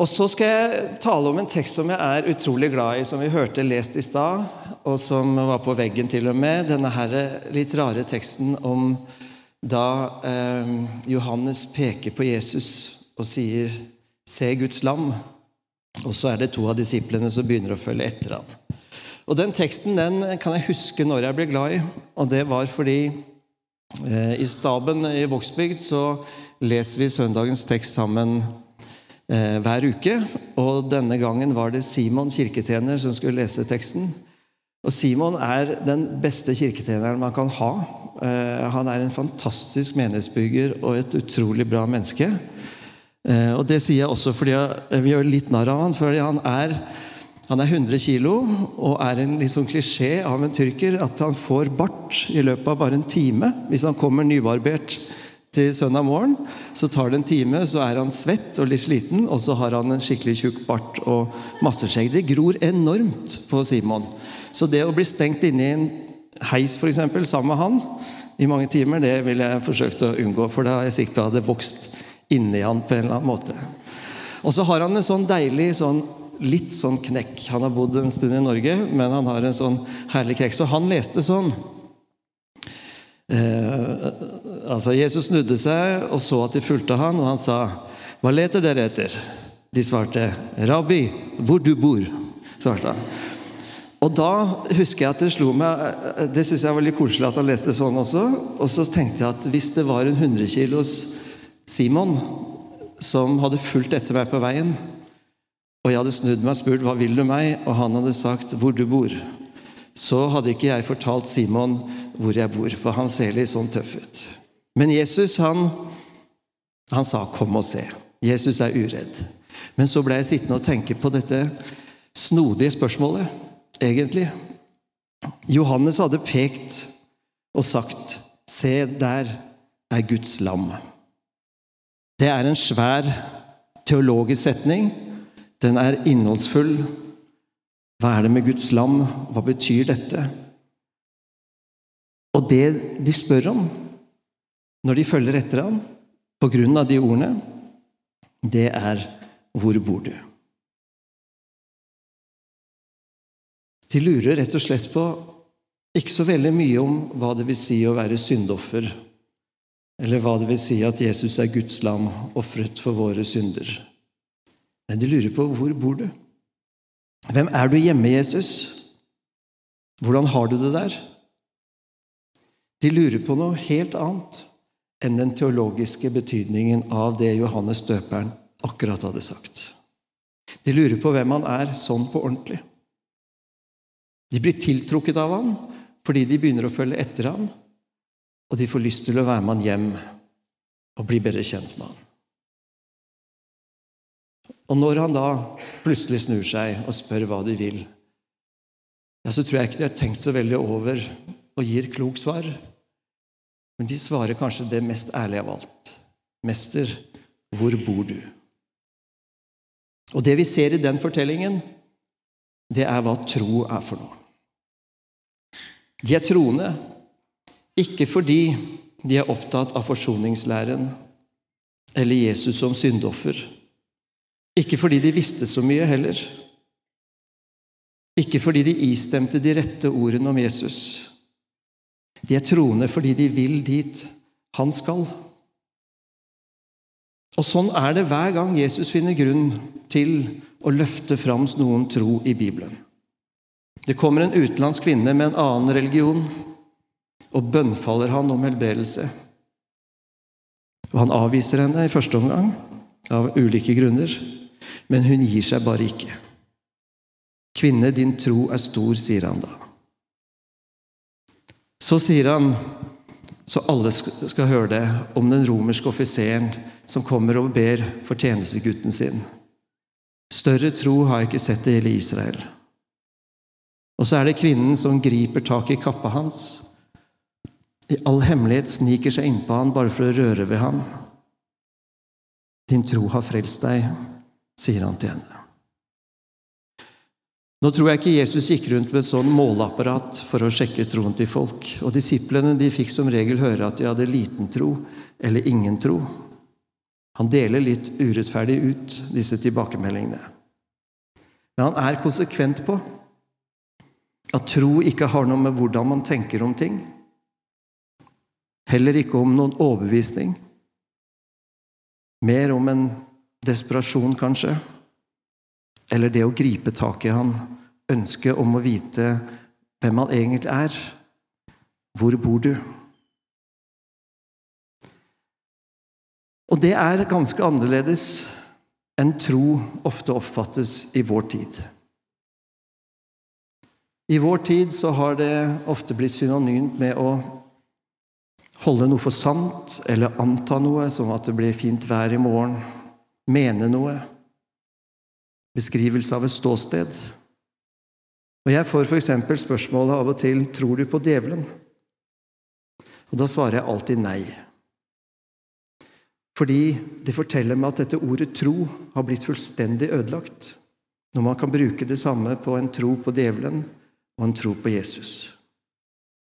og så skal jeg tale om en tekst som jeg er utrolig glad i, som vi hørte lest i stad, og som var på veggen til og med. Denne her litt rare teksten om da eh, Johannes peker på Jesus og sier 'Se Guds lam'. Og så er det to av disiplene som begynner å følge etter ham. Og Den teksten den kan jeg huske når jeg ble glad i, og det var fordi eh, i staben i Vågsbygd så leser vi søndagens tekst sammen eh, hver uke. Og denne gangen var det Simon kirketjener som skulle lese teksten. Og Simon er den beste kirketjeneren man kan ha. Eh, han er en fantastisk menighetsbygger og et utrolig bra menneske. Eh, og det sier jeg også fordi jeg, vi gjør litt narr av han, fordi han er han er 100 kilo og er en liksom klisjé av en tyrker at han får bart i løpet av bare en time hvis han kommer nybarbert til søndag morgen. Så tar det en time, så er han svett og litt sliten, og så har han en skikkelig tjukk bart og masse skjegg. Det gror enormt på Simon. Så det å bli stengt inne i en heis for eksempel, sammen med han i mange timer, det ville jeg forsøkt å unngå, for da er jeg sikker på at det hadde vokst inni han på en eller annen måte. Og så har han en sånn deilig sånn litt sånn knekk. Han har bodd en stund i Norge, men han har en sånn herlig knekk. Så han leste sånn Eh, altså Jesus snudde seg og så at de fulgte han, og han sa, 'Hva leter dere etter?' De svarte, 'Rabbi, hvor du bor', svarte han. Og da husker jeg at det slo meg Det syns jeg var litt koselig at han leste sånn også. Og så tenkte jeg at hvis det var en 100 kilos Simon som hadde fulgt etter meg på veien, og jeg hadde snudd meg og spurt 'Hva vil du meg?' og han hadde sagt 'Hvor du bor', så hadde ikke jeg fortalt Simon hvor jeg bor, for han ser litt sånn tøff ut. Men Jesus, han, han sa 'kom og se'. Jesus er uredd. Men så ble jeg sittende og tenke på dette snodige spørsmålet, egentlig. Johannes hadde pekt og sagt 'Se, der er Guds lam'. Det er en svær teologisk setning. Den er innholdsfull. Hva er det med Guds lam? Hva betyr dette? Og det de spør om når de følger etter ham, på grunn av de ordene, det er 'Hvor bor du?' De lurer rett og slett på ikke så veldig mye om hva det vil si å være syndoffer, eller hva det vil si at Jesus er Guds lam, ofret for våre synder. Nei, de lurer på 'Hvor bor du?' Hvem er du hjemme, Jesus? Hvordan har du det der? De lurer på noe helt annet enn den teologiske betydningen av det Johannes døperen akkurat hadde sagt. De lurer på hvem han er sånn på ordentlig. De blir tiltrukket av han fordi de begynner å følge etter han, og de får lyst til å være med han hjem og bli bedre kjent med han. Og når han da plutselig snur seg og spør hva de vil, ja, så tror jeg ikke de har tenkt så veldig over og gir klokt svar. Men de svarer kanskje det mest ærlige av alt. Mester, hvor bor du? Og det vi ser i den fortellingen, det er hva tro er for noe. De er troende ikke fordi de er opptatt av forsoningslæren eller Jesus som syndoffer. Ikke fordi de visste så mye heller. Ikke fordi de istemte de rette ordene om Jesus. De er troende fordi de vil dit han skal. Og Sånn er det hver gang Jesus finner grunn til å løfte fram noen tro i Bibelen. Det kommer en utenlandsk kvinne med en annen religion og bønnfaller han om helbredelse. Og Han avviser henne i første omgang av ulike grunner, men hun gir seg bare ikke. Kvinne, din tro er stor, sier han da. Så sier han, så alle skal høre det, om den romerske offiseren som kommer og ber for tjenestegutten sin. Større tro har jeg ikke sett i hele Israel. Og så er det kvinnen som griper tak i kappa hans. I all hemmelighet sniker seg innpå han bare for å røre ved ham. Din tro har frelst deg, sier han til henne. Nå tror jeg ikke Jesus gikk rundt med et sånn måleapparat for å sjekke troen til folk. Og disiplene de fikk som regel høre at de hadde liten tro eller ingen tro. Han deler litt urettferdig ut disse tilbakemeldingene. Men han er konsekvent på at tro ikke har noe med hvordan man tenker om ting. Heller ikke om noen overbevisning. Mer om en desperasjon, kanskje. Eller det å gripe tak i han, ønsket om å vite hvem han egentlig er. Hvor bor du? Og det er ganske annerledes enn tro ofte oppfattes i vår tid. I vår tid så har det ofte blitt synonymt med å holde noe for sant eller anta noe, som at det blir fint vær i morgen, mene noe, beskrivelse av et ståsted. Og Jeg får f.eks. spørsmålet av og til tror du på djevelen. Og Da svarer jeg alltid nei. Fordi det forteller meg at dette ordet tro har blitt fullstendig ødelagt når man kan bruke det samme på en tro på djevelen og en tro på Jesus.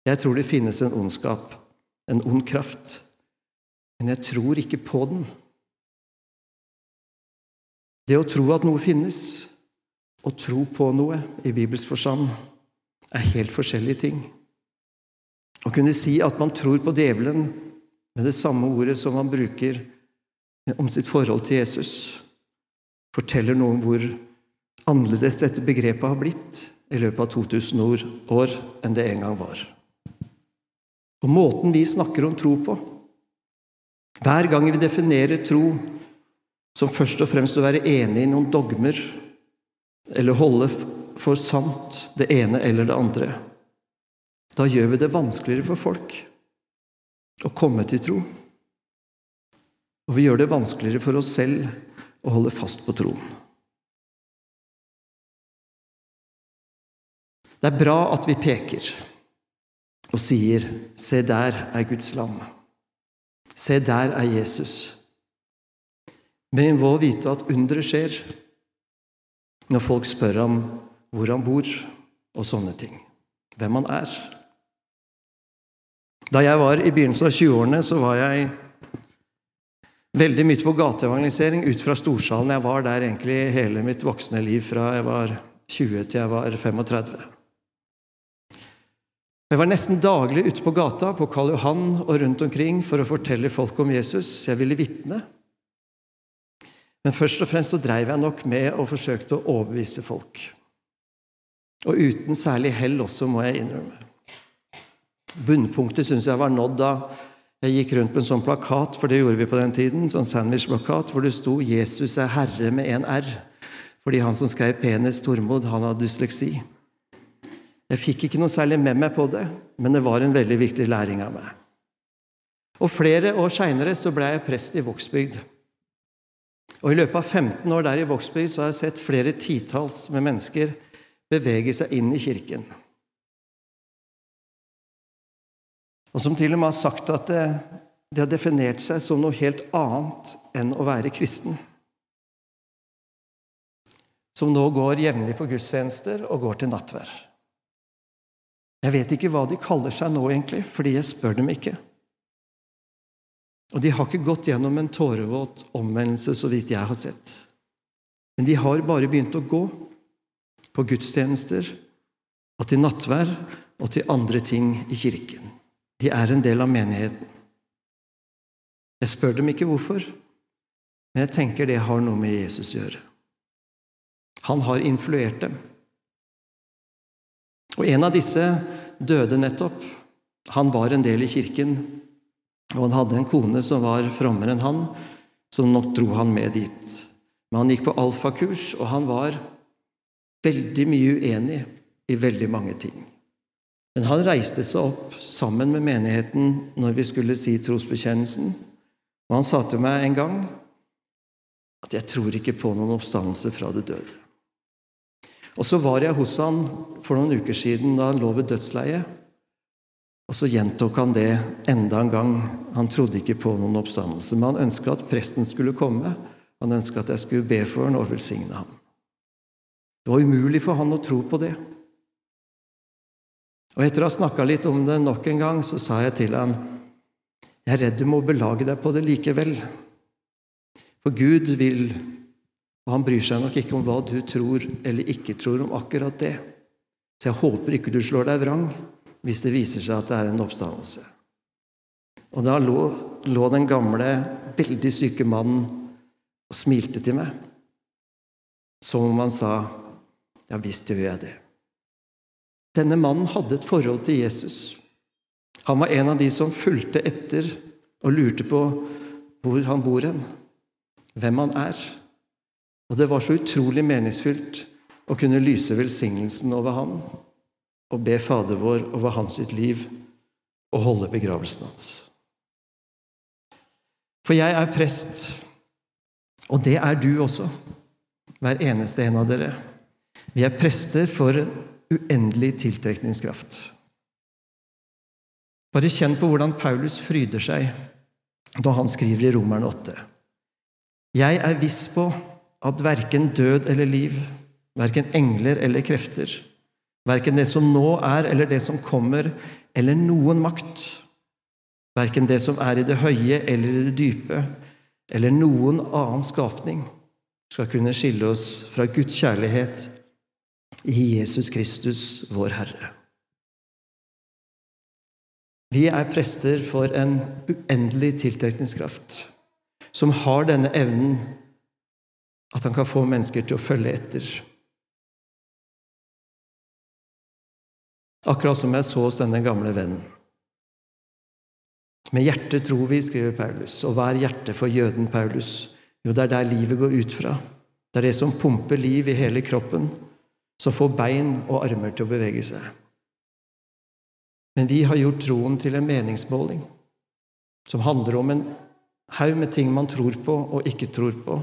Jeg tror det finnes en ondskap, en ond kraft, men jeg tror ikke på den. Det å tro at noe finnes, og tro på noe i Bibels forstand, er helt forskjellige ting. Å kunne si at man tror på djevelen med det samme ordet som man bruker om sitt forhold til Jesus, forteller noe om hvor annerledes dette begrepet har blitt i løpet av 2000 år enn det en gang var. Og måten vi snakker om tro på Hver gang vi definerer tro som først og fremst å være enig i noen dogmer eller holde for sant det ene eller det andre, da gjør vi det vanskeligere for folk å komme til tro. Og vi gjør det vanskeligere for oss selv å holde fast på troen. Det er bra at vi peker og sier 'Se, der er Guds lam'. Se, der er Jesus. Men vi må vite at underet skjer når folk spør ham hvor han bor, og sånne ting. Hvem han er. Da jeg var i begynnelsen av 20-årene, så var jeg veldig mye på gateevangelisering ut fra Storsalen. Jeg var der egentlig hele mitt voksne liv, fra jeg var 20 til jeg var 35. Jeg var nesten daglig ute på gata på Karl Johan og rundt omkring for å fortelle folk om Jesus. Jeg ville vitne. Men først og fremst så dreiv jeg nok med og forsøkte å overbevise folk. Og uten særlig hell også, må jeg innrømme. Bunnpunktet syns jeg var nådd da jeg gikk rundt med en sånn plakat, for det gjorde vi på den tiden, sånn sandwich-plakat, hvor det sto 'Jesus er Herre' med en R. Fordi han som skrev 'Penis Tormod, han hadde dysleksi. Jeg fikk ikke noe særlig med meg på det, men det var en veldig viktig læring av meg. Og Flere år seinere ble jeg prest i Vågsbygd. Og I løpet av 15 år der i Vågsbygd så har jeg sett flere titalls med mennesker bevege seg inn i kirken. og som til og med har sagt at det, det har definert seg som noe helt annet enn å være kristen. Som nå går jevnlig på gudstjenester og går til nattvær. Jeg vet ikke hva de kaller seg nå, egentlig, fordi jeg spør dem ikke. Og de har ikke gått gjennom en tårevåt omvendelse, så vidt jeg har sett. Men de har bare begynt å gå på gudstjenester og til nattvær og til andre ting i kirken. De er en del av menigheten. Jeg spør dem ikke hvorfor, men jeg tenker det har noe med Jesus å gjøre. Han har influert dem. Og en av disse døde nettopp. Han var en del i kirken, og han hadde en kone som var frommere enn han, som nok dro han med dit. Men han gikk på alfakurs, og han var veldig mye uenig i veldig mange ting. Men han reiste seg opp sammen med menigheten når vi skulle si trosbekjennelsen, og han sa til meg en gang at 'jeg tror ikke på noen oppstandelse fra det døde'. Og så var jeg hos han for noen uker siden da han lå ved dødsleiet. Og så gjentok han det enda en gang. Han trodde ikke på noen oppstandelse, men han ønska at presten skulle komme. Han ønska at jeg skulle be for ham og velsigne ham. Det var umulig for han å tro på det. Og etter å ha snakka litt om det nok en gang, så sa jeg til han, jeg er redd du må belage deg på det likevel. For Gud vil, og han bryr seg nok ikke om hva du tror eller ikke tror om akkurat det. Så jeg håper ikke du slår deg vrang hvis det viser seg at det er en oppstandelse. Og da lå, lå den gamle, veldig syke mannen og smilte til meg. Som om han sa, 'Ja visst gjør jeg det'. Denne mannen hadde et forhold til Jesus. Han var en av de som fulgte etter og lurte på hvor han bor hen, hvem han er. Og det var så utrolig meningsfylt å kunne lyse velsignelsen over ham og be Fader vår over hans sitt liv og holde begravelsen hans. For jeg er prest, og det er du også, hver eneste en av dere. Vi er prester for en uendelig tiltrekningskraft. Bare kjenn på hvordan Paulus fryder seg da han skriver i Romerne 8. Jeg er viss på at verken død eller liv, verken engler eller krefter, verken det som nå er eller det som kommer, eller noen makt, verken det som er i det høye eller i det dype, eller noen annen skapning, skal kunne skille oss fra Guds kjærlighet i Jesus Kristus, vår Herre. Vi er prester for en uendelig tiltrekningskraft, som har denne evnen at han kan få mennesker til å følge etter. Akkurat som jeg så hos denne gamle vennen. Med hjertet tror vi, skriver Paulus. Og hva er hjertet for jøden Paulus? Jo, det er der livet går ut fra. Det er det som pumper liv i hele kroppen, som får bein og armer til å bevege seg. Men vi har gjort troen til en meningsmåling som handler om en haug med ting man tror på og ikke tror på,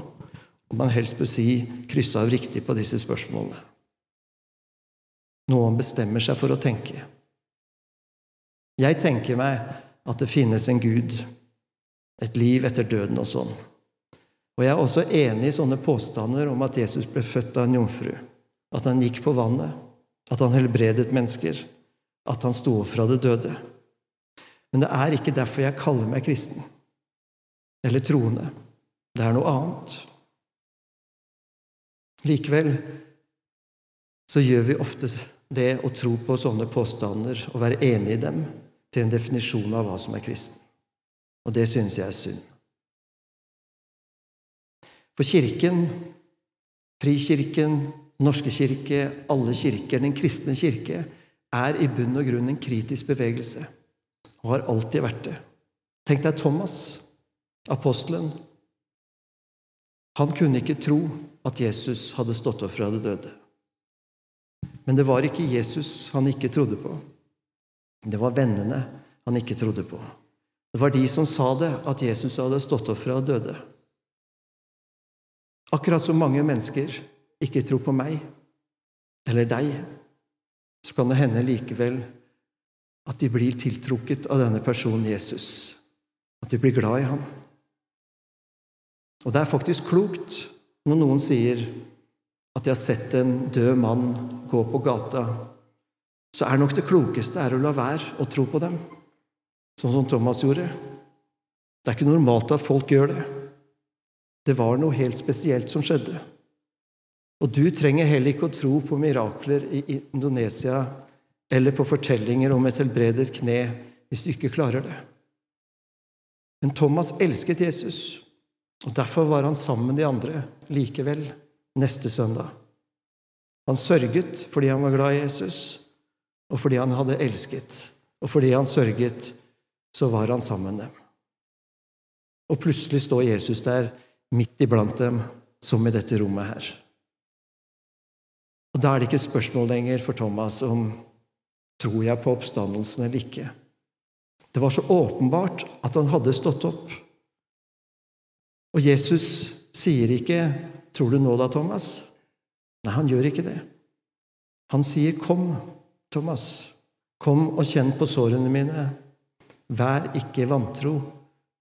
og man helst bør si krysse av riktig på disse spørsmålene. Noen bestemmer seg for å tenke. Jeg tenker meg at det finnes en Gud, et liv etter døden og sånn. Og jeg er også enig i sånne påstander om at Jesus ble født av en jomfru, at han gikk på vannet, at han helbredet mennesker, at han sto opp fra det døde. Men det er ikke derfor jeg kaller meg kristen eller troende. Det er noe annet. Likevel så gjør vi ofte det å tro på sånne påstander og være enig i dem til en definisjon av hva som er kristen. Og det synes jeg er synd. For Kirken, Frikirken, Norske kirke, alle kirker, den kristne kirke, er i bunn og grunn en kritisk bevegelse og har alltid vært det. Tenk deg Thomas, apostelen. Han kunne ikke tro at Jesus hadde stått opp fra det døde. Men det var ikke Jesus han ikke trodde på. Det var vennene han ikke trodde på. Det var de som sa det, at Jesus hadde stått opp fra døde. Akkurat som mange mennesker ikke tror på meg eller deg så kan det hende likevel at de blir tiltrukket av denne personen Jesus. At de blir glad i ham. Og det er faktisk klokt når noen sier at de har sett en død mann gå på gata. Så er nok det klokeste er å la være å tro på dem, sånn som Thomas gjorde. Det er ikke normalt at folk gjør det. Det var noe helt spesielt som skjedde. Og du trenger heller ikke å tro på mirakler i Indonesia eller på fortellinger om et helbredet kne hvis du ikke klarer det. Men Thomas elsket Jesus, og derfor var han sammen med de andre likevel neste søndag. Han sørget fordi han var glad i Jesus, og fordi han hadde elsket. Og fordi han sørget, så var han sammen med dem. Og plutselig står Jesus der midt iblant dem, som i dette rommet her. Og Da er det ikke et spørsmål lenger for Thomas om tror jeg på oppstandelsen eller ikke. Det var så åpenbart at han hadde stått opp. Og Jesus sier ikke 'Tror du nå da, Thomas?' Nei, han gjør ikke det. Han sier 'Kom, Thomas. Kom og kjenn på sårene mine. Vær ikke vantro,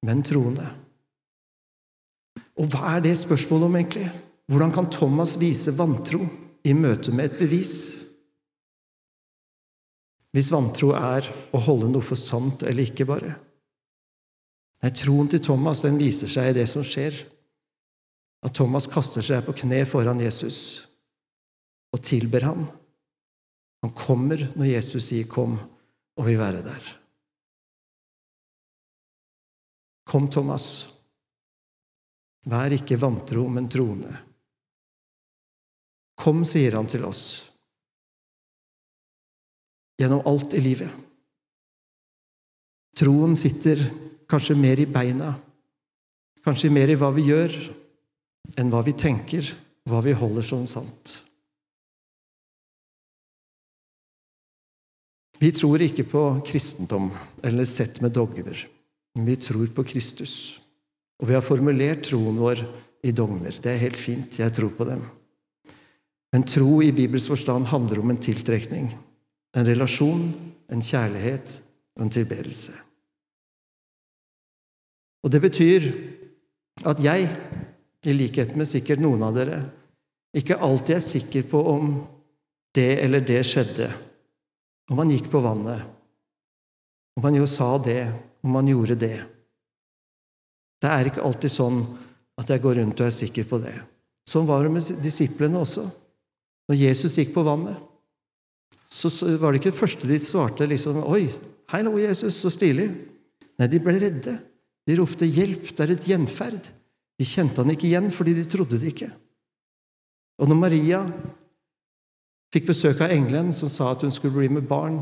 men troende.' Og hva er det spørsmålet om, egentlig? Hvordan kan Thomas vise vantro? i møte med et bevis. Hvis vantro er å holde noe for sant eller ikke, bare. Nei, Troen til Thomas den viser seg i det som skjer. At Thomas kaster seg på kne foran Jesus og tilber han. Han kommer når Jesus sier 'kom', og vil være der. Kom, Thomas. Vær ikke vantro, men troende. Kom, sier han til oss, gjennom alt i livet. Troen sitter kanskje mer i beina, kanskje mer i hva vi gjør, enn hva vi tenker, hva vi holder som sant. Vi tror ikke på kristendom eller sett med dogmer, men vi tror på Kristus. Og vi har formulert troen vår i dogmer. Det er helt fint, jeg tror på dem. En tro i Bibels forstand handler om en tiltrekning, en relasjon, en kjærlighet og en tilbedelse. Og det betyr at jeg, i likhet med sikkert noen av dere, ikke alltid er sikker på om det eller det skjedde, om han gikk på vannet, om han jo sa det, om han gjorde det. Det er ikke alltid sånn at jeg går rundt og er sikker på det. Sånn var det med disiplene også. Når Jesus gikk på vannet, så var det ikke det første de svarte liksom Oi, hallo, Jesus, så stilig. Nei, de ble redde. De ropte 'Hjelp! Det er et gjenferd!' De kjente han ikke igjen fordi de trodde det ikke. Og når Maria fikk besøk av engelen som sa at hun skulle bli med barn,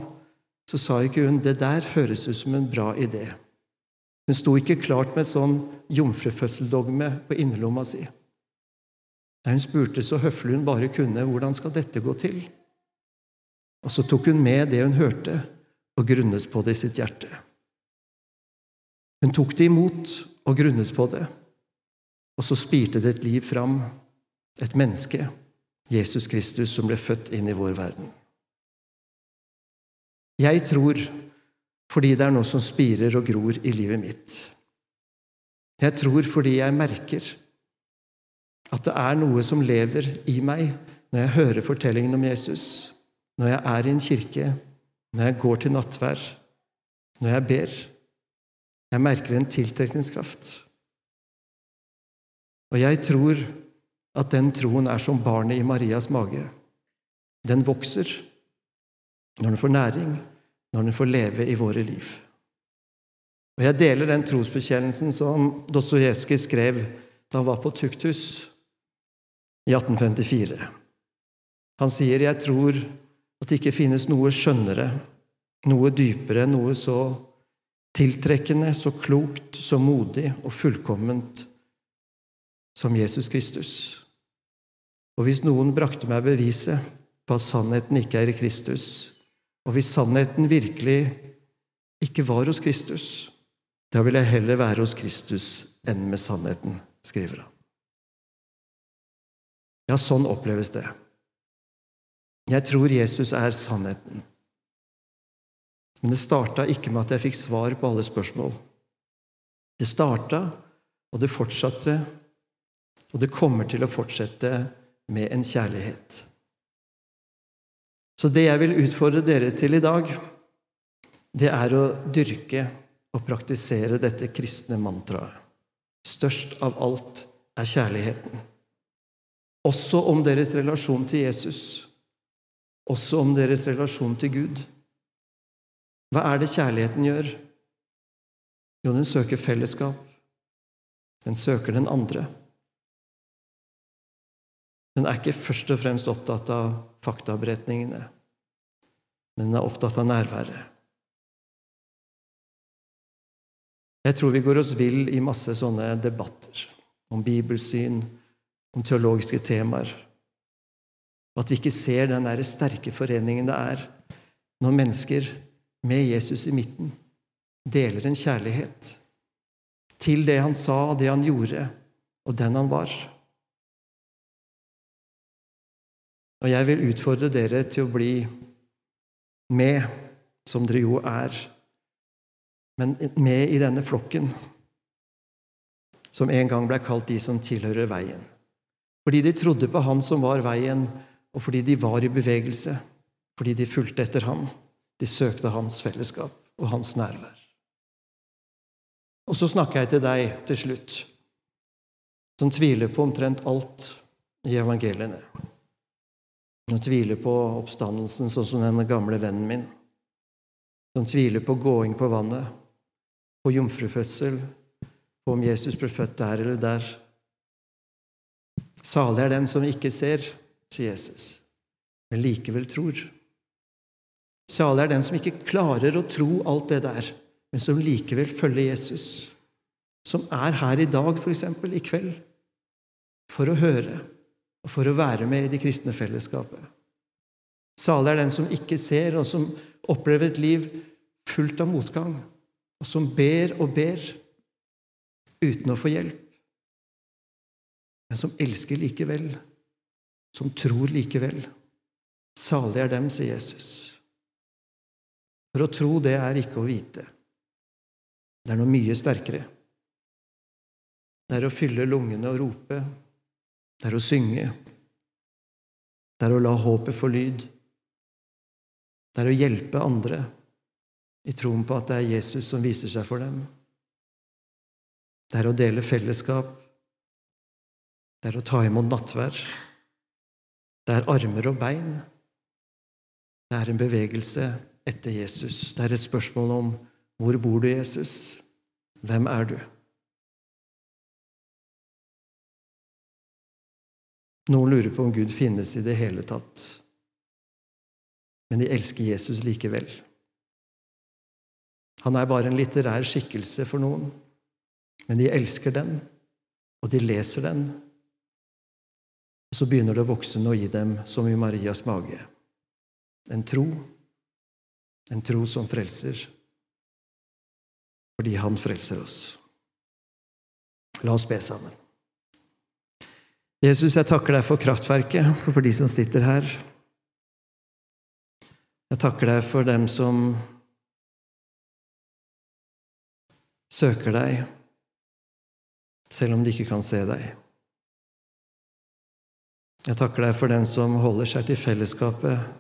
så sa ikke hun 'det der høres ut som en bra idé'. Hun sto ikke klart med et sånn jomfrufødseldogme på innerlomma si. Da hun spurte så høflig hun bare kunne 'hvordan skal dette gå til?' Og så tok hun med det hun hørte, og grunnet på det i sitt hjerte. Hun tok det imot og grunnet på det, og så spirte det et liv fram, et menneske Jesus Kristus som ble født inn i vår verden. Jeg tror fordi det er noe som spirer og gror i livet mitt. Jeg tror fordi jeg merker at det er noe som lever i meg når jeg hører fortellingen om Jesus, når jeg er i en kirke, når jeg går til nattvær, når jeg ber. Jeg merker en tiltrekningskraft. Og jeg tror at den troen er som barnet i Marias mage. Den vokser når den får næring, når den får leve i våre liv. Og Jeg deler den trosbekjennelsen som Dostojevskij skrev da han var på tukthus i 1854. Han sier, 'Jeg tror at det ikke finnes noe skjønnere, noe dypere, noe så tiltrekkende, så klokt, så modig og fullkomment som Jesus Kristus.' Og hvis noen brakte meg beviset på at sannheten ikke er i Kristus, og hvis sannheten virkelig ikke var hos Kristus, da vil jeg heller være hos Kristus enn med sannheten, skriver han. Ja, sånn oppleves det. Jeg tror Jesus er sannheten. Men det starta ikke med at jeg fikk svar på alle spørsmål. Det starta, og det fortsatte, og det kommer til å fortsette med en kjærlighet. Så det jeg vil utfordre dere til i dag, det er å dyrke og praktisere dette kristne mantraet. Størst av alt er kjærligheten. Også om deres relasjon til Jesus. Også om deres relasjon til Gud. Hva er det kjærligheten gjør? Jo, den søker fellesskap. Den søker den andre. Den er ikke først og fremst opptatt av faktaberetningene, men den er opptatt av nærværet. Jeg tror vi går oss vill i masse sånne debatter om bibelsyn, om teologiske temaer, og at vi ikke ser den der sterke foreningen det er når mennesker med Jesus i midten deler en kjærlighet til det han sa, det han gjorde, og den han var. Og jeg vil utfordre dere til å bli med, som dere jo er, men med i denne flokken som en gang ble kalt de som tilhører veien. Fordi de trodde på Han som var veien, og fordi de var i bevegelse, fordi de fulgte etter ham. De søkte hans fellesskap og hans nærvær. Og så snakker jeg til deg til slutt. som tviler på omtrent alt i evangeliene. Som tviler på oppstandelsen, sånn som den gamle vennen min. Som tviler på gåing på vannet, på jomfrufødsel, på om Jesus ble født der eller der. Salig er den som ikke ser, sier Jesus, men likevel tror. Salig er den som ikke klarer å tro alt det der, men som likevel følger Jesus. Som er her i dag, f.eks. i kveld, for å høre for å være med i det kristne fellesskapet. Salig er den som ikke ser, og som opplever et liv fullt av motgang, og som ber og ber uten å få hjelp, men som elsker likevel, som tror likevel. Salig er dem, sier Jesus. For å tro, det er ikke å vite. Det er noe mye sterkere. Det er å fylle lungene og rope. Det er å synge. Det er å la håpet få lyd. Det er å hjelpe andre i troen på at det er Jesus som viser seg for dem. Det er å dele fellesskap. Det er å ta imot nattverd. Det er armer og bein. Det er en bevegelse etter Jesus. Det er et spørsmål om hvor bor du, Jesus? Hvem er du? Noen lurer på om Gud finnes i det hele tatt, men de elsker Jesus likevel. Han er bare en litterær skikkelse for noen, men de elsker den, og de leser den. Og så begynner det å vokse noe i dem, som i Marias mage. En tro en tro som frelser, fordi han frelser oss. La oss be sammen. Jesus, jeg takker deg for kraftverket, for, de som sitter her. Jeg takker deg for dem som søker deg, selv om de ikke kan se deg. Jeg takker deg for dem som holder seg til fellesskapet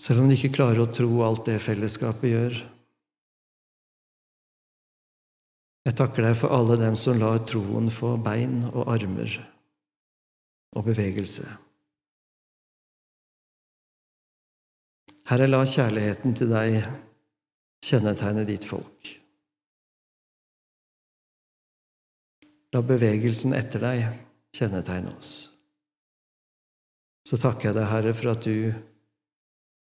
selv om de ikke klarer å tro alt det fellesskapet gjør. Jeg takker deg for alle dem som lar troen få bein og armer og bevegelse. Herre, la kjærligheten til deg kjennetegne ditt folk. La bevegelsen etter deg kjennetegne oss. Så takker jeg deg, Herre, for at du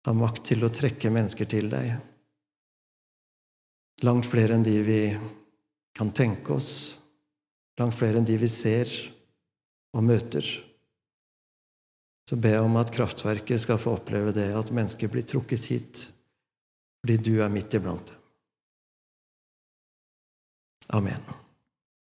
har makt til å trekke mennesker til deg. Langt flere enn de vi kan tenke oss, langt flere enn de vi ser og møter. Så be om at kraftverket skal få oppleve det, at mennesker blir trukket hit fordi du er midt iblant dem. Amen.